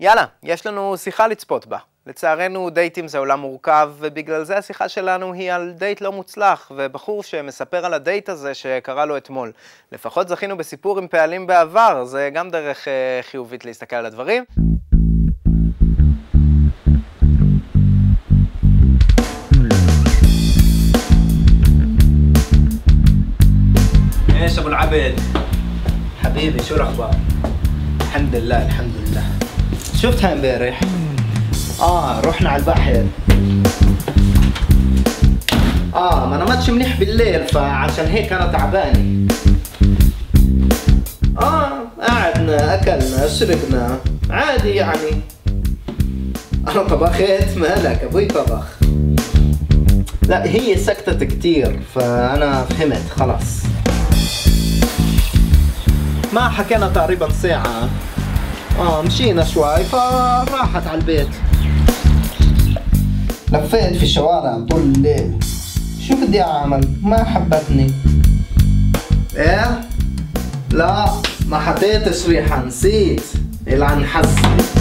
יאללה, יש לנו שיחה לצפות בה. לצערנו דייטים זה עולם מורכב, ובגלל זה השיחה שלנו היא על דייט לא מוצלח, ובחור שמספר על הדייט הזה שקרה לו אתמול. לפחות זכינו בסיפור עם פעלים בעבר, זה גם דרך אה, חיובית להסתכל על הדברים. ايش ابو العبد حبيبي شو الاخبار الحمد لله الحمد لله. شفتها امبارح؟ آه رحنا على البحر. آه ما نمتش منيح بالليل فعشان هيك أنا تعبانة. آه قعدنا أكلنا شربنا. عادي يعني. أنا طبخت مالك؟ أبوي طبخ لا هي سكتت كتير فأنا فهمت خلاص. ما حكينا تقريبا ساعة. آه مشينا شوي فراحت على البيت. لفيت في الشوارع طول الليل. شو بدي أعمل؟ ما حبتني. إيه؟ لا ما حطيتش ريحة نسيت. يلعن حظي